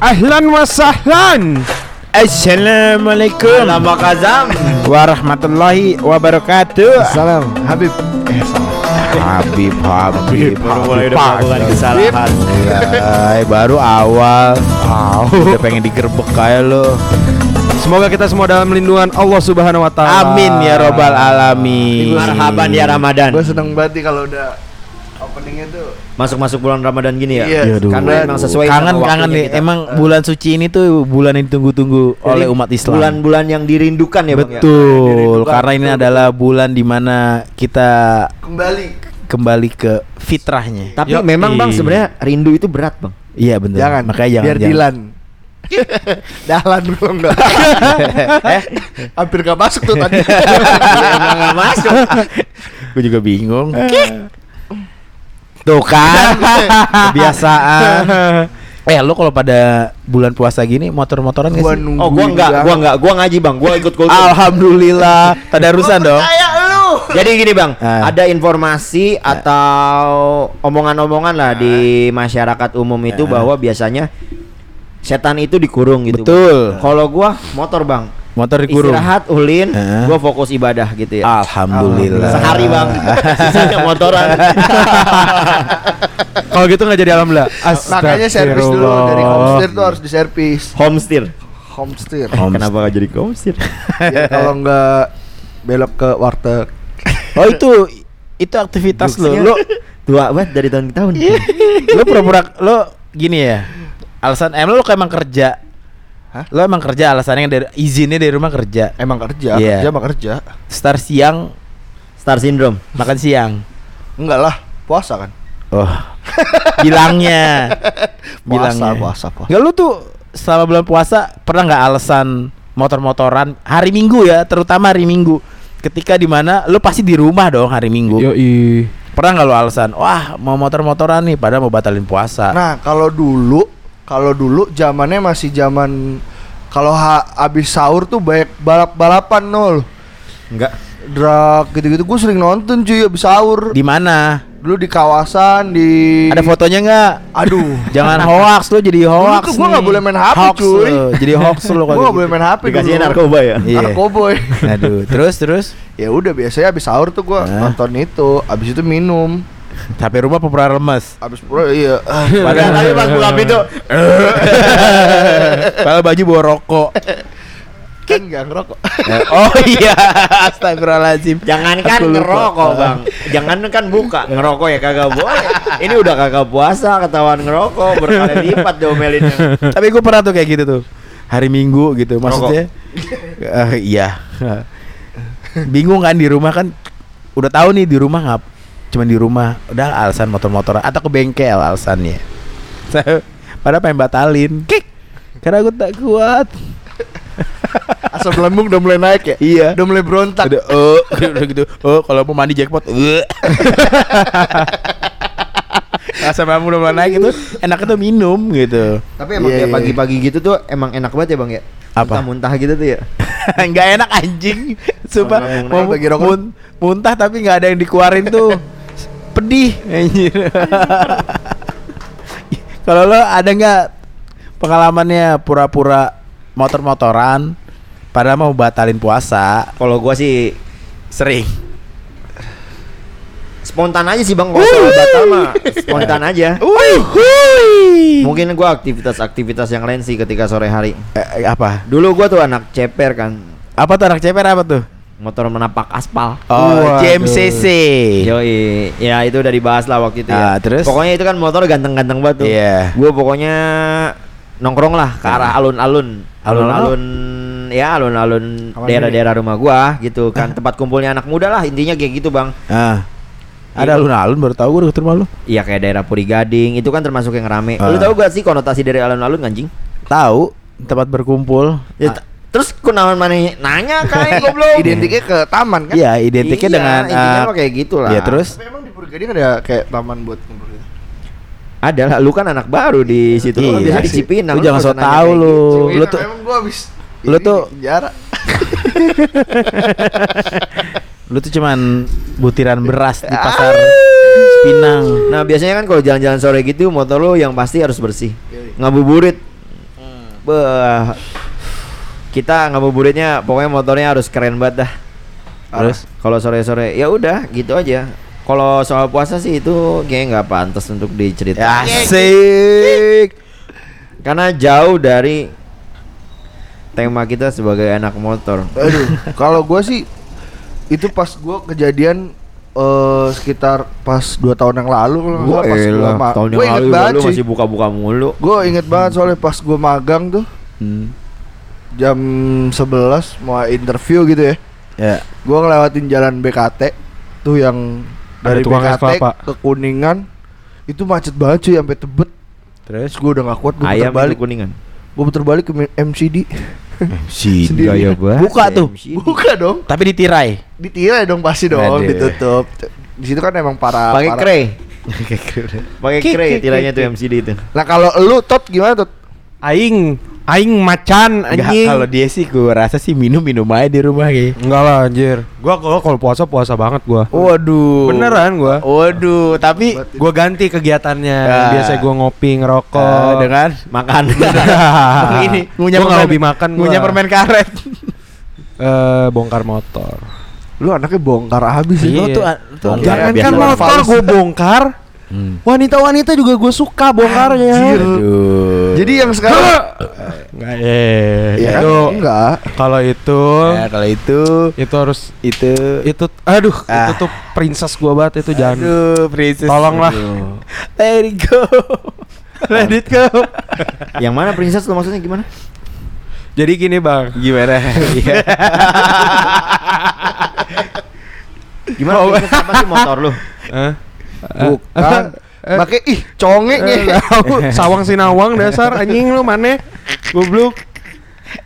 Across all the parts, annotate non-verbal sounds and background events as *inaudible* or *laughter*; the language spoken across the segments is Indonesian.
Ahlan wa sahlan. Assalamualaikum Lama kazam. warahmatullahi wabarakatuh. Salam Habib Eh salah Habib, Habib, Baru mulai Habib, udah melakukan Habib. kesalahan. Ay, baru awal. Udah pengen digerebek kayak lo. Semoga kita semua dalam lindungan Allah subhanahu wa ta'ala Amin ya robbal alamin. Marhaban ya Ramadan. Gue seneng banget kalau udah openingnya tuh Masuk-masuk bulan Ramadan gini ya. Iya, Iya, aduh. Karena emang sesuai kangen kangen nih. kita. Emang bulan suci ini tuh bulan yang ditunggu-tunggu oleh umat Islam. Bulan-bulan yang dirindukan ya, Bang ya. Betul, Dirindukan, karena ini betul, adalah bulan di mana kita Kembali kembali ke fitrahnya. Tapi Yoi. memang Bang sebenarnya rindu itu berat, Bang. Iya benar. Jangan Makanya jangan. Biar jangan. Dilan *laughs* Dahlan gue enggak *laughs* eh, Hampir gak masuk tuh tadi *laughs* Emang nggak masuk. gue juga bingung. Tuh kan, *laughs* kebiasaan. Eh, lo kalau pada bulan puasa gini motor-motoran gak sih? Oh, gua enggak, gua enggak, gua ngaji, Bang. Gua ikut kultum. Alhamdulillah, *laughs* tadarusan dong. Jadi gini bang, Ah. ada informasi atau omongan-omongan lah di masyarakat umum itu Ah. bahwa biasanya setan itu dikurung gitu. Betul. Kalau gua motor bang, Motor dikurung. istirahat ulin, Ah. gua fokus ibadah gitu ya. Alhamdulillah. Sehari bang, *laughs* sisanya motoran. *laughs* Kalau gitu nggak jadi alhamdulillah. Makanya servis dulu Dari homestead tuh harus diservis Homesteer. Homestead Home- Kenapa gak jadi homesteer? Ya, Kalau enggak belok ke warteg Oh itu itu aktivitas lo. Lo tua banget dari tahun ke tahun. lo pura-pura lo gini ya. Alasan em lo emang kerja. Hah? Lo emang kerja alasannya dari izinnya dari rumah kerja. Emang kerja Iya. Kerja emang kerja Start siang, Star syndrome. makan siang. Enggak lah Puasa kan Oh. Bilangnya. *laughs* Puasa Bilangnya. Puasa puasa Enggak lu tuh selama bulan puasa pernah nggak alasan motor-motoran hari Minggu ya, terutama hari Minggu. Ketika di mana lu pasti di rumah dong hari Minggu. Yoi Pernah nggak lu alasan, wah mau motor-motoran nih, padahal mau batalin puasa. Nah kalau dulu Kalau dulu zamannya masih zaman Kalau ha- abis sahur tuh banyak balap-balapan nol Enggak. Drag gitu-gitu gue sering nonton cuy abis sahur Di mana? Dulu di kawasan di Ada fotonya nggak? Aduh *laughs* Jangan hoax lu jadi hoax. tuh gua nih. nggak boleh main HP, Hoax cuy. lu, Jadi hoax lu Gue kalau gak boleh gitu. main HP Dikasihnya dulu narkoba ya. Iya. Narkoboy Aduh, terus terus *laughs* Ya udah biasanya abis sahur tuh gue Hah? nonton itu Abis itu minum sampai rumah pura lemes. Abis pura iya *laughs* Padahal tapi pas buka pintu, Kalau baju bawa rokok. Kan gak ngerokok Eh, oh iya, *laughs* astagfirullahaladzim. Jangankan Aku lupa. ngerokok bang, *laughs* jangankan buka ngerokok ya kagak boleh. Ini udah kagak puasa ketahuan ngerokok berkali lipat diomelinnya. Tapi gue pernah tuh kayak gitu tuh hari Minggu gitu maksudnya. Eh, iya. Bingung kan di rumah kan udah tahu nih di rumah ngap cuman di rumah udah alasan motor-motoran atau ke bengkel alasannya. *laughs* Saya pada pengen batalin. Kik. Karena gue tak kuat. *laughs* Asam lambung udah mulai naik ya Iya. Udah mulai berontak Udah oh, *laughs* udah gitu. Oh, kalau mau mandi jackpot. eh. Asam lambung udah mulai naik itu enaknya tuh minum gitu. Tapi emang Iya, kayak iya. pagi-pagi gitu tuh emang enak banget ya bang ya. Apa? Muntah-muntah gitu tuh ya. nggak enak anjing sumpah mau muntah tapi nggak ada yang dikeluarin tuh pedih. Anjir. *laughs* Kalau lo ada nggak pengalamannya pura-pura motor-motoran padahal mau batalin puasa? Kalau gua sih sering. Spontan aja sih bang. Kalau soal batal mah. Spontan aja. Hui. Mungkin gua aktivitas-aktivitas yang lain sih ketika sore hari. Eh, eh, apa? Dulu gua tuh anak ceper kan, apa tuh anak ceper? Apa tuh motor menapak aspal. oh. JMCC Yoi, ya itu udah dibahas lah waktu itu Ah, ya. terus? Pokoknya itu kan motor ganteng-ganteng banget tuh. Iya. Gue pokoknya nongkrong lah ke arah alun-alun, alun-alun, ya alun-alun daerah-daerah rumah gua gitu kan tempat kumpulnya anak muda lah intinya kayak gitu bang. ah ada Iya. alun-alun baru tahu gue deket rumah lu Iya kayak daerah Puri Gading itu kan termasuk yang rame. Lu Ah. tahu gak sih konotasi dari alun-alun anjing? tahu tempat berkumpul Ya, Ah, terus kunaon mana nanya kayak *laughs* goblok. Identiknya ke taman kan Iya, identiknya Iya, dengan eh, mah kayak gitu lah. Iya, terus Tapi emang di Purgading ada kayak taman buat gitu Ada lah, lu kan anak baru di situ. Lu kan Iya biasa di sih. Cipinang. Lu jangan so tau kayak lu. gitu. lu Cipinang, tuh- emang gua habis lu tuh- *laughs* lu tuh cuman butiran beras di pasar Pinang. Nah biasanya kan kalau jalan-jalan sore gitu motor lu yang pasti harus bersih. Yoi. Ngabuburit. Beh, kita ngabuburitnya pokoknya motornya harus keren banget dah. Terus? Kalau sore-sore ya udah gitu aja. Kalau soal puasa sih itu kayaknya nggak pantas untuk diceritain. Asik. Karena jauh dari tema kita sebagai anak motor. Aduh, kalau gua sih itu pas gua kejadian eh sekitar pas dua tahun yang lalu Gua pas gua ma- tahun gua yang inget lalu banget lu sih. masih buka-buka mulu. Gue inget banget soalnya pas gue magang tuh Hmm. Jam 11 mau interview gitu ya. Ya. Gue ngelewatin jalan BKT tuh yang Ada dari BKT ke Kuningan itu macet banget cuy sampai Tebet. Terus gue udah gak kuat gue Ayam puter balik. kuningan. Gue puter balik ke MCD. *laughs* Gaya banget. Buka tuh. MC. Buka dong. Tapi ditirai. Ditirai dong pasti dong, Aduh. ditutup. Di situ kan emang para Pakai para- kray. *laughs* Pakai kray kik, tiranya kik, tuh. MCD itu. Nah, kalau lu tot gimana tot? Aing, aing macan anjing. kalau dia sih gue rasa sih minum-minum aja di rumah kayak. Enggak lah anjir. Gua gua kalau puasa puasa banget gua. Waduh. Beneran gua. Waduh, tapi Gua ganti kegiatannya. Ah. Biasa gua ngopi, ngerokok. dengan Makan. *laughs* ini Gua nggak hobi makan gua. ngunyah permen karet. *laughs* eh bongkar motor. Lu anaknya bongkar habis Iya. sih. Lu tuh, tuh Bongkar. Jangan kan motor gua bongkar. Hmm. Wanita-wanita juga gue suka bongkarnya. Anjir. Aduh. Jadi yang sekarang Enggak eh ya kan? itu enggak. kalau itu ya, kalau itu itu harus itu itu aduh Ah. itu tuh princess gua banget itu jangan Aduh, princess. Tolonglah. Let it go. let it go. Yang mana princess lo maksudnya gimana? Jadi gini bang, Gimana? Iya. *laughs* Gimana princess apa sih motor lu? Eh? Bukan. Eh. Pakai ih conge Eh, nih. tahu, *laughs* sawang sinawang dasar anjing lu mana? Goblok.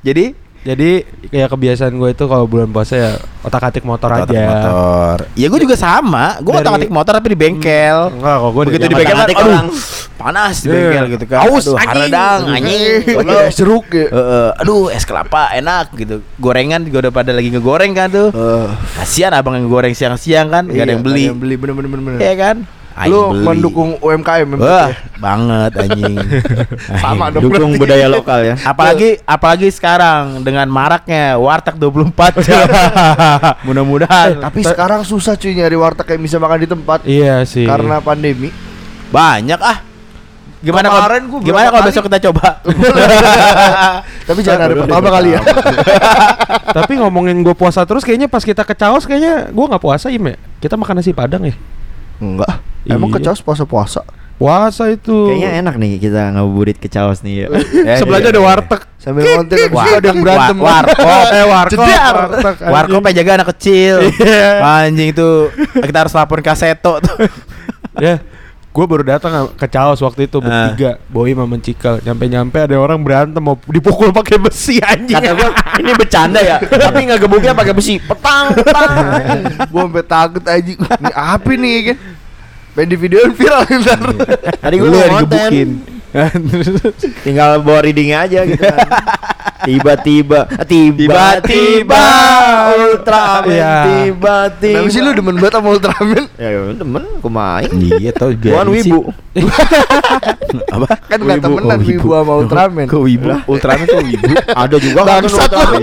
Jadi Jadi kayak kebiasaan gue itu kalau bulan puasa ya otak atik motor otak aja. motor. Ya gue juga sama. Gue otak atik motor tapi di bengkel. Enggak kok gue Begitu di Yang bengkel aduh, orang. panas di Iya. bengkel gitu kan. Aus, aduh, anjing. haradang, anjing. Lagi ada jeruk ya. Aduh es kelapa enak gitu gorengan juga udah pada lagi ngegoreng kan tuh Eh, kasihan abang yang goreng siang-siang kan nggak ada iya, yang beli ada beli bener bener bener. bener. Iya kan Aing Lu beli. mendukung UMKM memang Wah ya? banget anjing *laughs* Sama dong. Dukung budaya lokal ya. apalagi apalagi sekarang dengan maraknya warteg 24 *laughs* jam mudah-mudahan Tapi sekarang susah cuy nyari warteg yang bisa makan di tempat Iya sih. karena pandemi. banyak ah gimana kalau Kemarin gua gimana kalau besok kita coba *laughs* Tapi jangan hari pertama kali ya. Tapi ngomongin gue puasa terus kayaknya pas kita ke Caos kayaknya gue nggak puasa im ya. Kita makan nasi padang ya. Enggak. Emang Iya. kecos puasa-puasa. Puasa itu. Kayaknya enak nih kita ngabuburit ke Caos nih ya. *laughs* Ya, Sebelahnya iya, ada iya. warteg. Sambil ngonten Wah, itu ada yang berantem. wa- *laughs* warkop. Eh warkop. Jedar. warteg, anjing. Warkop jaga anak kecil Iya. Anjing itu Kita harus laporin ke Seto tuh *laughs* Ya. Gue baru datang ke Caos waktu itu Ah. bertiga, Boy sama Cikal. Nyampe-nyampe ada orang berantem mau dipukul pakai besi anjing. Kata gua ini bercanda ya, tapi nggak gebuknya pakai besi. Petang, petang. Gua sampai takut aja. Ini apa nih ya kan? Pengen di videoin viral ntar. Tadi gua Lu mau yang konten. digebukin *laughs* Tinggal bawa reading aja gitu kan. *laughs* Tiba-tiba, tiba-tiba Ultraman, Iya. tiba-tiba. Kenapa sih lu demen banget sama Ultraman? Ya, ya demen, aku main. Iya tau Bukan wibu. *laughs* Apa? Kan nggak Wibu, temenan oh, wibu sama Ultraman. Kok wibu? Ultraman kok wibu? Ada juga kan Bangsat lu.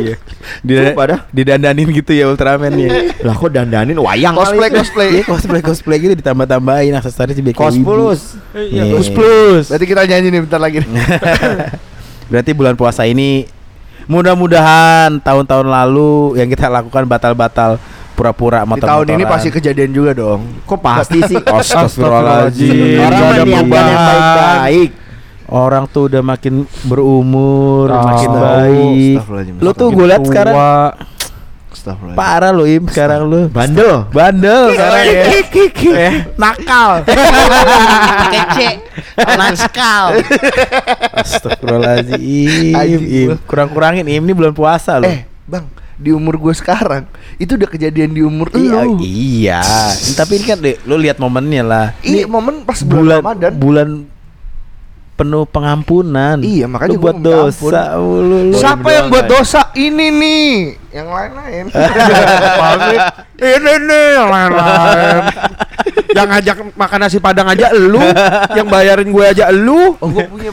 Iya. Didandanin gitu ya Ultraman ya. Lah kok dandanin wayang Cosplay cosplay. Iya cosplay cosplay gitu ditambah-tambahin aksesoris biar kayak Cos wibu. plus. Iya. Plus plus. Berarti kita nyanyi nih bentar lagi. *laughs* Berarti bulan puasa ini mudah-mudahan tahun-tahun lalu yang kita lakukan batal-batal pura-pura motor tahun ini pasti kejadian juga dong. Kok pasti sih? *laughs* Astagfirullahaladzim. Orang niatkan yang baik-baik. Orang tuh udah makin berumur, makin baik. Lu tuh gue liat sekarang Astagfirullahaladzim. parah lu Im sekarang lu. Bandel. Bandel sekarang ya. Eh, nakal. *laughs* Kece. Nakal. Astagfirullahaladzim. Im, kurang-kurangin Im ini bulan puasa lu. Eh, Bang, di umur gue sekarang itu udah kejadian di umur Iya, lu. iya. Tapi ini kan deh, lu lihat momennya lah. Ini momen pas bulan, bulan Ramadan. bulan penuh pengampunan. Iya, makanya lu buat dosa lu, lu. Siapa yang buat dosa? Ini nih. yang lain-lain. *laughs* Ini nih yang lain-lain. yang ngajak makan nasi padang aja elu, yang bayarin gue aja elu. oh, gue punya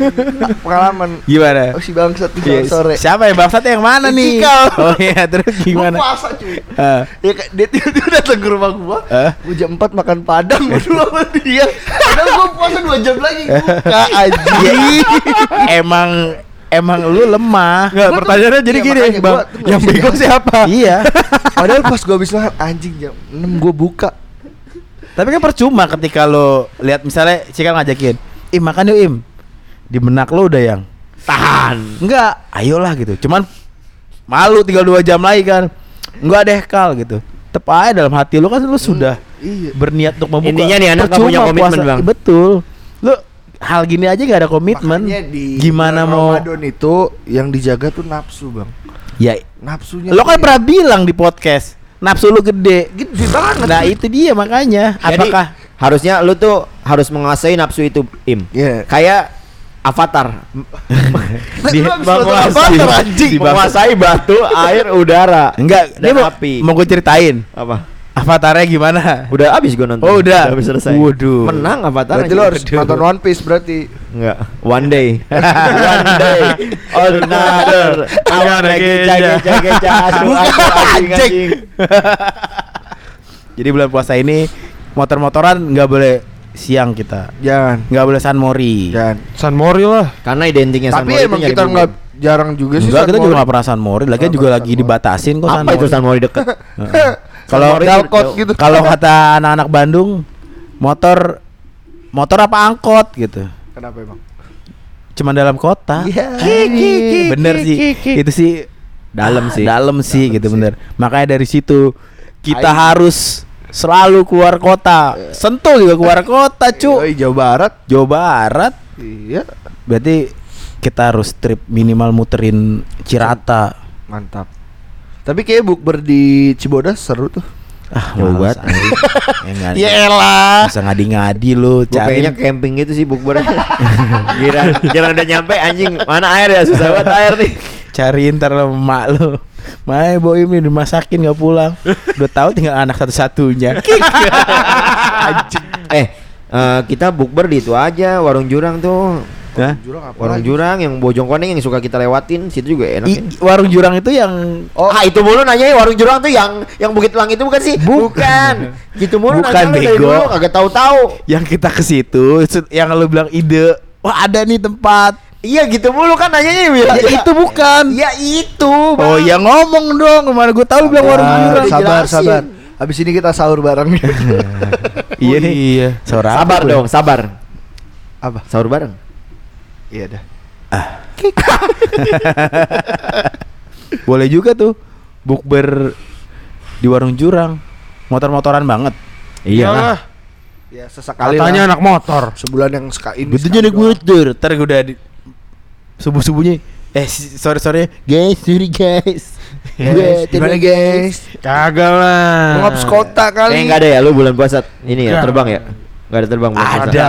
pengalaman. Gimana? Oh, si bangsat di Iya, sore. Siapa yang bangsat yang mana nih? Cikal. *laughs* Oh iya, terus gimana? puasa cuy. Ah. Ya dia tiba-tiba *laughs* datang ke rumah gua. Eh? Gua jam 4 makan padang berdua sama dia. Padahal gua puasa 2 jam lagi buka aja. Ya, emang emang lu lemah. Enggak, tuh- pertanyaannya jadi iya, gini, makanya Bang. gua Yang bego siapa? iya. Padahal pas gua habis makan anjing jam 6 gua buka. Tapi kan percuma ketika lo lihat misalnya Cikal ngajakin, "Im, makan yuk, Im." Di benak lo udah yang Tahan. enggak, ayolah gitu. Cuman malu tinggal dua jam lagi kan. Enggak deh, Kal gitu. Tep aja dalam hati lo kan lu sudah Iya. berniat untuk membuka. Intinya nih anak Percuma punya komitmen, puasa. Bang. Betul. Lu hal gini aja gak ada komitmen. Makanya di Gimana mau Ramadan itu yang dijaga tuh nafsu, Bang. Ya, Nafsunya lo kan ya pernah bilang di podcast nafsu lu gede. gede banget. Nah, itu dia makanya. Jadi, Apakah harusnya lu tuh harus menguasai nafsu itu, Im. Iya. Kayak Avatar *laughs* di. Avatar, anjing. Menguasai batu, air, udara. Enggak, Dan dia mau, api. mau gue ceritain. Apa? Avatarnya gimana? Udah habis gua nonton. Oh, udah. habis selesai. Waduh. Menang Avatar. Berarti lo harus nonton One Piece berarti. Enggak. One day. *laughs* One day. Another. Awan lagi asu asu *laughs* anjing anjing. *laughs* Jadi bulan puasa ini motor-motoran nggak boleh siang kita. Jangan. Nggak boleh San Mori. Jangan. San Mori lah. Karena identiknya Tapi San Mori emang itu nyari kita nggak jarang juga sih. Enggak, kita juga Mori. nggak pernah San Mori. Lagian Nggak juga lagi Mori. dibatasin kok San Apa itu Mori. San Mori deket? Kalau jauh. gitu. *laughs* kalau kata anak-anak Bandung, motor motor apa angkot gitu. Kenapa emang? Cuma dalam kota. Iya. bener sih. Itu sih Dalam sih. Dalam sih gitu sih. bener. Makanya dari situ kita Aing. harus selalu keluar kota. Sentul juga keluar kota, *laughs* cu. Yoi, Jawa Barat. Jawa Barat. Iya. Berarti kita harus trip minimal muterin Cirata. Mantap. Tapi kayak bukber di Cibodas seru tuh. Ah, banget. anjing. *laughs* Ya, Ya elah. Bisa ngadi-ngadi lu cari kayaknya camping gitu sih bukber. *laughs* Kira kira udah nyampe anjing mana air ya susah banget air nih. cari ntar sama emak lu. Mae boy ini dimasakin nggak pulang. Udah tahu tinggal anak satu-satunya. *laughs* Eh, eh, kita bukber di itu aja warung jurang tuh. Hah? Jurang apa Warung lagi? jurang yang Bojong Koneng yang suka kita lewatin situ juga enak. ya. I- warung jurang itu yang Oh, ah itu mulu nanya warung jurang tuh yang yang Bukit Lang itu bukan sih? Bukan. *laughs* Gitu mulu Bukan, nanya bego. dulu kagak tahu-tahu. yang kita ke situ yang lu bilang ide wah ada nih tempat Iya gitu mulu kan nanyanya ya. Ya, itu bukan Ya itu. oh Bang. ya ngomong dong ke mana gue tahu bilang warung jurang sabar, sabar. Habis ini kita sahur bareng. *laughs* iya nih Iya. Sahur apa Sabar dong, sabar. Apa? Sahur bareng. Iya dah. *laughs* boleh juga tuh bukber di warung jurang motor-motoran banget Iyalah. Ya sesekali Katanya lah. anak motor. sebulan yang sekali ini. betulnya naik motor ntar gue udah di subuh subuhnya eh sorry sorry guys sorry guys Gue gimana guys? Kagak lah. Ngapus kota kali. Eh enggak ada ya lu bulan puasa ini ya terbang ya? Enggak ada terbang puasa. Ada.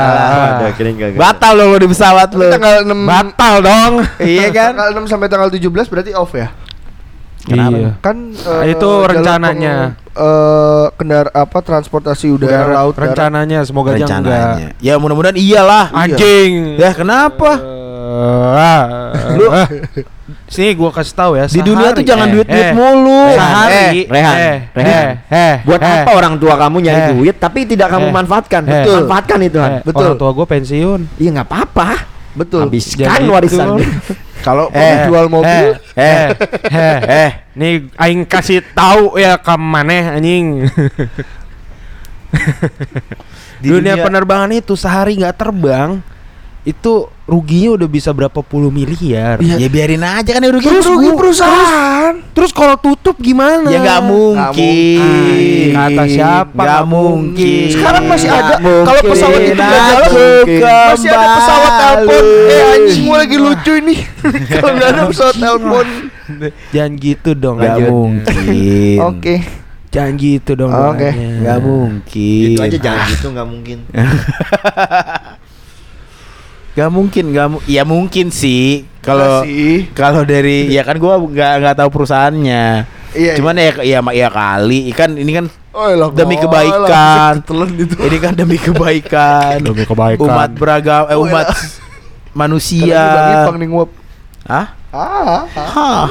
Ada, kirain kagak. batal lo di pesawat lo tanggal 6 Batal dong. *laughs* iya kan Tanggal 6 sampai tanggal 17 berarti off ya? Kenapa? Iya. Kan eh, Itu jalur rencananya. peng- eh kendar apa transportasi udara, Udara, laut rencananya semoga rencananya ya mudah-mudahan iyalah Anjing. ya kenapa Eh, ah, Lu- ah. Sini gua kasih tahu ya. di dunia tuh jangan eh, duit-duit eh, mulu Sehari. Eh, Rehan, eh, Rehan. eh, eh, Buat eh, apa orang tua kamu nyari Eh. duit tapi tidak kamu Eh. manfaatkan? Eh. Betul. Manfaatkan itu, Han. eh, Betul. Orang tua gua pensiun. Iya nggak apa-apa. Betul. Habiskan warisan. *laughs* Kalau Eh, mau jual mobil Eh, eh, eh, eh. Nih aing kasih tahu ya ke maneh anjing. Di dunia, dunia- penerbangan itu sehari nggak terbang itu ruginya udah bisa berapa puluh miliar. ya biarin aja kan yang rugi Terus rugi perusahaan. Terus kalau tutup gimana? ya nggak mungkin mungkin. Kata siapa? nggak mungkin Sekarang masih Nggak ada. Kalau pesawat itu nggak jalan, Masih ada pesawat telepon. Eh anjing gua lagi lucu ini. *laughs* Kalau nggak ada pesawat telepon. Jangan gitu dong. nggak mungkin Oke. Jangan gitu dong. Oke. doanya. nggak mungkin Itu aja jangan gitu nggak mungkin. *laughs* nggak mungkin mu ya mungkin sih kalau kalau dari ya kan gua nggak nggak tahu perusahaannya Iya, Cuman ya ya ya kali ikan ini kan Oh, elah, demi oh, kebaikan. elah, ketelan itu. Ini kan demi *laughs* kebaikan. Demi kebaikan. Umat beragama eh, Oh, umat manusia. Hah? Ah, ah. Hah.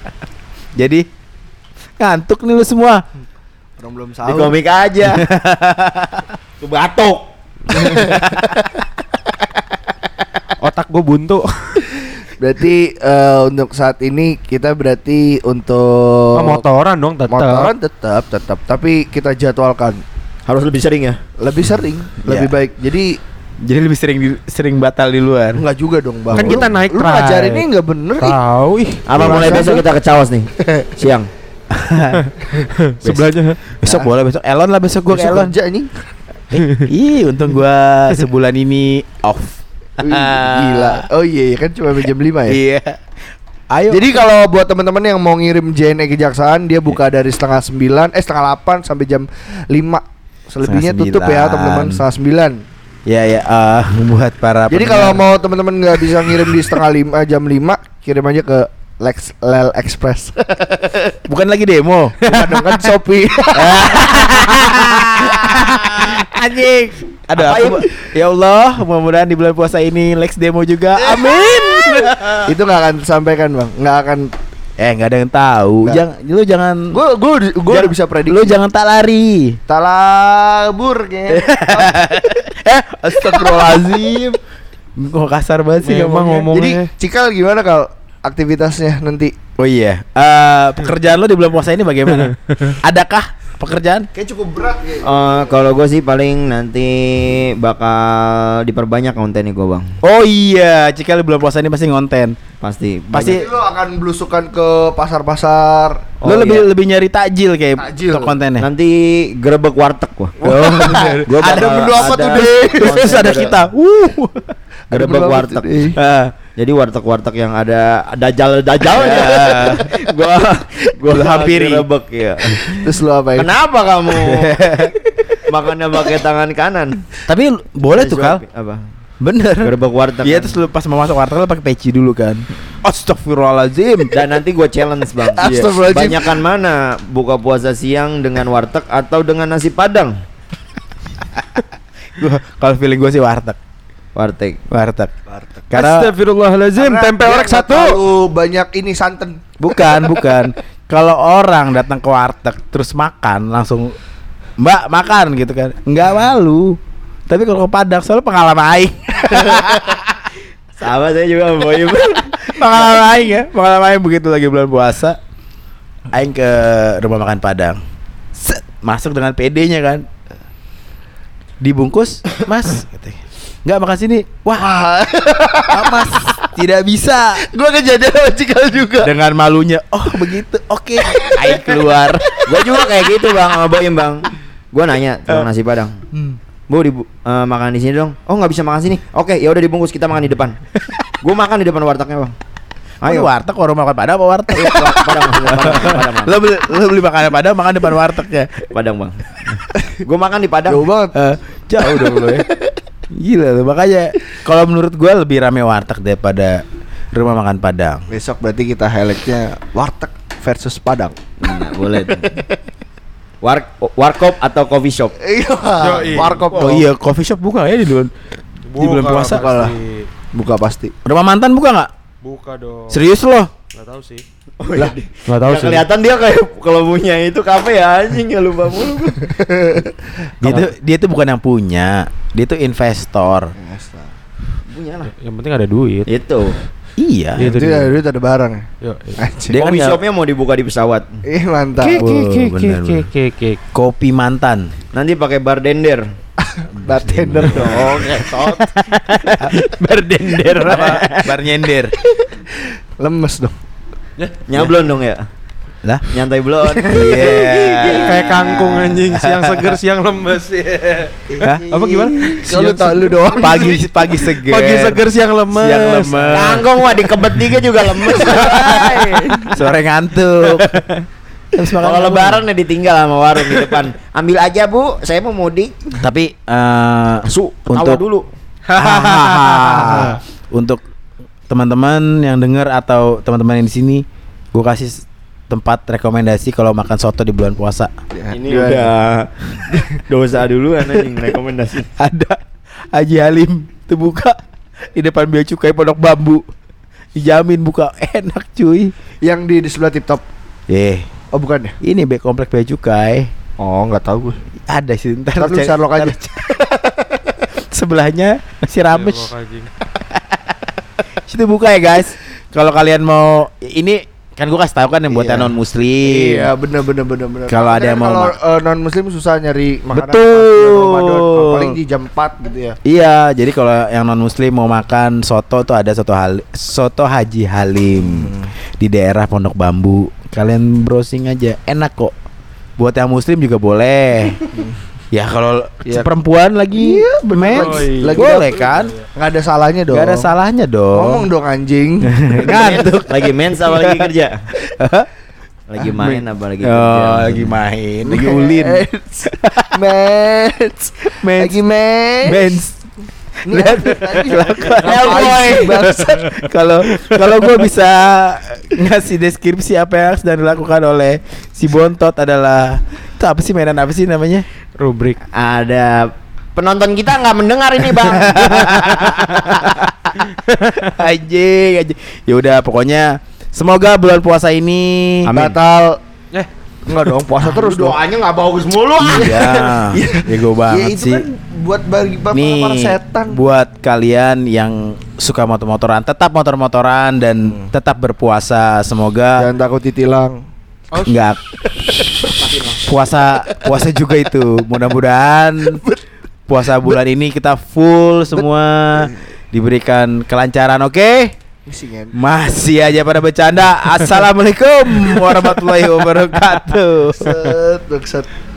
*laughs* Jadi ngantuk nih lu semua. Orang belum Di sahur. komik aja. *laughs* Tuh batuk. Otak gue buntu. *laughs* Berarti eh, untuk saat ini kita berarti untuk Oh, motoran dong tetap. motoran tetap tetap tapi kita jadwalkan Harus lebih sering ya. lebih sering, *laughs* lebih Iya. baik. Jadi Jadi lebih sering di- sering batal di luar. enggak juga dong, Bang. Kan kita Lu- naik Lu trail. ngajarinnya enggak bener. Tahu ih. Apa mulai besok kita ke Cawas nih? *laughs* Siang. Sebelahnya. Besok boleh besok Elon lah besok gua ke Besok Elon. kerja anjing. Eh, Ih, untung gua sebulan ini off. Wih, Gila. *laughs* Oh iya, iya, kan cuma jam 5 ya. Iya. Ayo. Jadi kalau buat teman-teman yang mau ngirim JNE kejaksaan dia buka dari setengah sembilan, eh setengah delapan sampai jam 5 Selebihnya tutup ya teman-teman setengah sembilan. ya ya eh, *laughs* buat para Jadi kalau mau teman-teman nggak bisa ngirim di setengah lima jam 5 kirim aja ke Lex Lel Express. *laughs* bukan lagi demo. Bukan dong, kan Shopee. *laughs* Anjing. Apa, aku, ya Allah, mudah-mudahan di bulan puasa ini Lex demo juga. Amin. *laughs* Itu nggak akan disampaikan bang, nggak akan. eh, nggak ada yang tahu. Nggak. Jangan lu jangan Gue gue gue jangan- udah bisa prediksi. Lu jangan tak lari. talabur kayaknya. eh, astagfirullahalazim. Kok kasar banget sih Memang ngomongnya. ngomong- Jadi. Cikal gimana kalau aktivitasnya nanti? Oh iya, Eh, pekerjaan lo di bulan puasa ini bagaimana? *laughs* Adakah pekerjaan? Kayak cukup berat kayak. Eh, kalau gue sih paling nanti bakal diperbanyak kontennya gue bang. Oh iya, Cikal di bulan puasa ini pasti ngonten. Pasti. Pasti- Jadi lo akan belusukan ke pasar-pasar. Oh, lo lebih iya. lebih nyari takjil kayak Takjil. untuk kontennya. Nanti gerebek warteg gua. Oh, bener. Gua Ada menu apa tuh, ada Deh? Terus ada kita. Uh. Gerebek warteg. Ah. Jadi warteg-warteg yang ada dajal dajalnya. Ya. *laughs* gua gua hampiri. gerebek ya. Terus lo apa Kenapa kamu *laughs* makannya pakai tangan kanan? Tapi boleh tuh kal. Apa? Bener. Gerebek warteg. Iya kan? terus lu pas mau masuk warteg lu pakai peci dulu kan. Astagfirullahalazim. *laughs* Dan nanti gue challenge bang Iya. *laughs* Astagfirullahaladzim. Banyakan mana Buka puasa siang dengan warteg Atau dengan nasi padang Gua kalau feeling gue sih warteg. Warteg Warteg. Karena Astagfirullahalazim, tempe orek satu. banyak ini santan. bukan, *laughs* bukan. Kalau orang datang ke warteg terus makan langsung Mbak makan gitu kan. Enggak malu. Tapi kalau ke Padang soalnya pengalaman aing. *laughs* Sama saya juga Boy *laughs* pengalaman aing ya. Pengalaman aing begitu lagi bulan puasa. Aing ke rumah makan Padang. Set, masuk dengan PD-nya kan. Dibungkus, Mas. *coughs* Katanya. Enggak makan sini. Wah, Mas, tidak bisa. *laughs* gue kejadian sama Cikal juga. Dengan malunya, oh begitu, oke. Aing keluar. Gue juga kayak gitu bang Sama Boyem bang Gue nanya Tukang nasi padang Hmm. Bu di makan di sini dong Oh nggak bisa makan sini Oke ya udah dibungkus kita makan di depan Gue makan di depan wartegnya bang Ayo Ayo warteg warung makan Padang apa warteg? Padang maksudnya, Padang Padang, Bang. lo beli lo beli makanan Padang makan depan wartegnya. Padang bang Gue makan di Padang Jauh banget. Eh, jauh dong lo ya. Gila lo makanya kalau menurut gua lebih rame warteg daripada rumah makan Padang. Besok berarti kita highlightnya warteg versus Padang. Nah, boleh tuh. War warkop atau coffee shop *laughs* Iya. Warkop Oh iya, coffee shop buka ya di bulan di bulan puasa. buka lah. Buka pasti. Rumah mantan buka nggak? Buka dong. Serius loh? Enggak tahu sih. Lah, Enggak tahu Nggak kelihatan dia kayak kalau punya itu kafe ya anjing ya lupa mulu. *laughs* Dia tuh dia tuh bukan yang punya, dia tuh investor. Punya lah Yang penting ada duit. Itu Iya. Itu Itu dia. ada duit ada barang. Yo. Dia kan shopnya mau dibuka di pesawat Ih mantap. Ke ke Wow, ke ke benar, ke benar. ke ke. Kopi mantan. Nanti pakai bartender *laughs* Bartender dong. Ngetot. *laughs* Berdender apa? Bar nyender. Lemes dong. Nyablon dong ya Lah? Nyantai blon *laughs* Iya. Kayak kangkung anjing, siang seger, siang lemes. *laughs* Hah? Apa gimana? Kalau tau lu doang. Pagi pagi seger. Pagi seger, siang lemes. Siang lemes. Kangkung mah dikebet tiga juga lemes *laughs* Sore ngantuk. Kalau lebaran ya ditinggal sama warung di depan Ambil aja bu, saya mau mudik Tapi eh Su, untuk dulu untuk teman-teman yang dengar atau teman-teman yang di sini, gue kasih tempat rekomendasi kalau makan soto di bulan puasa. Ini Gimana? udah *laughs* dosa dulu anjing rekomendasi. *laughs* Ada Haji Halim itu buka di depan bea cukai pondok bambu. Dijamin buka enak cuy. Yang di, di sebelah tip top. Eh, Oh bukan ya? ini be komplek bea cukai. Oh nggak tahu gue. Ada sih ntar, Ntar lu Sherlock aja. *laughs* Sebelahnya masih rames. Situ buka ya guys. Kalau kalian mau ini kan gua kasih tahu kan yang buat Iya. non muslim. Iya bener bener bener bener. Kalau ada yang mau kalau ma- non muslim susah nyari makanan Betul. Ramadan. Paling di jam 4 gitu ya. Iya, jadi kalau yang non muslim mau makan soto tuh ada soto hal soto Haji Halim Hmm. di daerah Pondok Bambu. Kalian browsing aja, enak kok. Buat yang muslim juga boleh. *laughs* ya kalau Iya. perempuan lagi Iya, bener. mens, Lagi- lagi boleh dapet. kan? Nggak ada salahnya dong. Gak ada salahnya dong. Ngomong dong anjing. *laughs* Ngantuk. lagi mens apa lagi kerja? lagi main apa lagi kerja? Oh, lagi main, lagi ulin. Mens. *laughs* Mens. Lagi mens. Mens. Lihat kelakuan? Kalau kalau gue bisa ngasih deskripsi apa yang sedang dilakukan oleh si Bontot adalah itu apa sih mainan apa sih namanya? Rubrik. Ada penonton kita nggak mendengar ini bang. *laughs* anjing, anjing. Ya udah pokoknya semoga bulan puasa ini Amin. Batal. Enggak dong, puasa terus dong. Doanya nggak bagus mulu. ah. Iya, *laughs* Ya banget itu sih. kan buat bagi para, Nih para setan. buat kalian yang suka motor-motoran tetap motor-motoran dan tetap berpuasa semoga Jangan takut ditilang. Enggak. puasa puasa juga itu. Mudah-mudahan puasa bulan ini kita full semua diberikan kelancaran, oke? Bising Masih aja pada bercanda. Assalamualaikum warahmatullahi wabarakatuh. Set, set.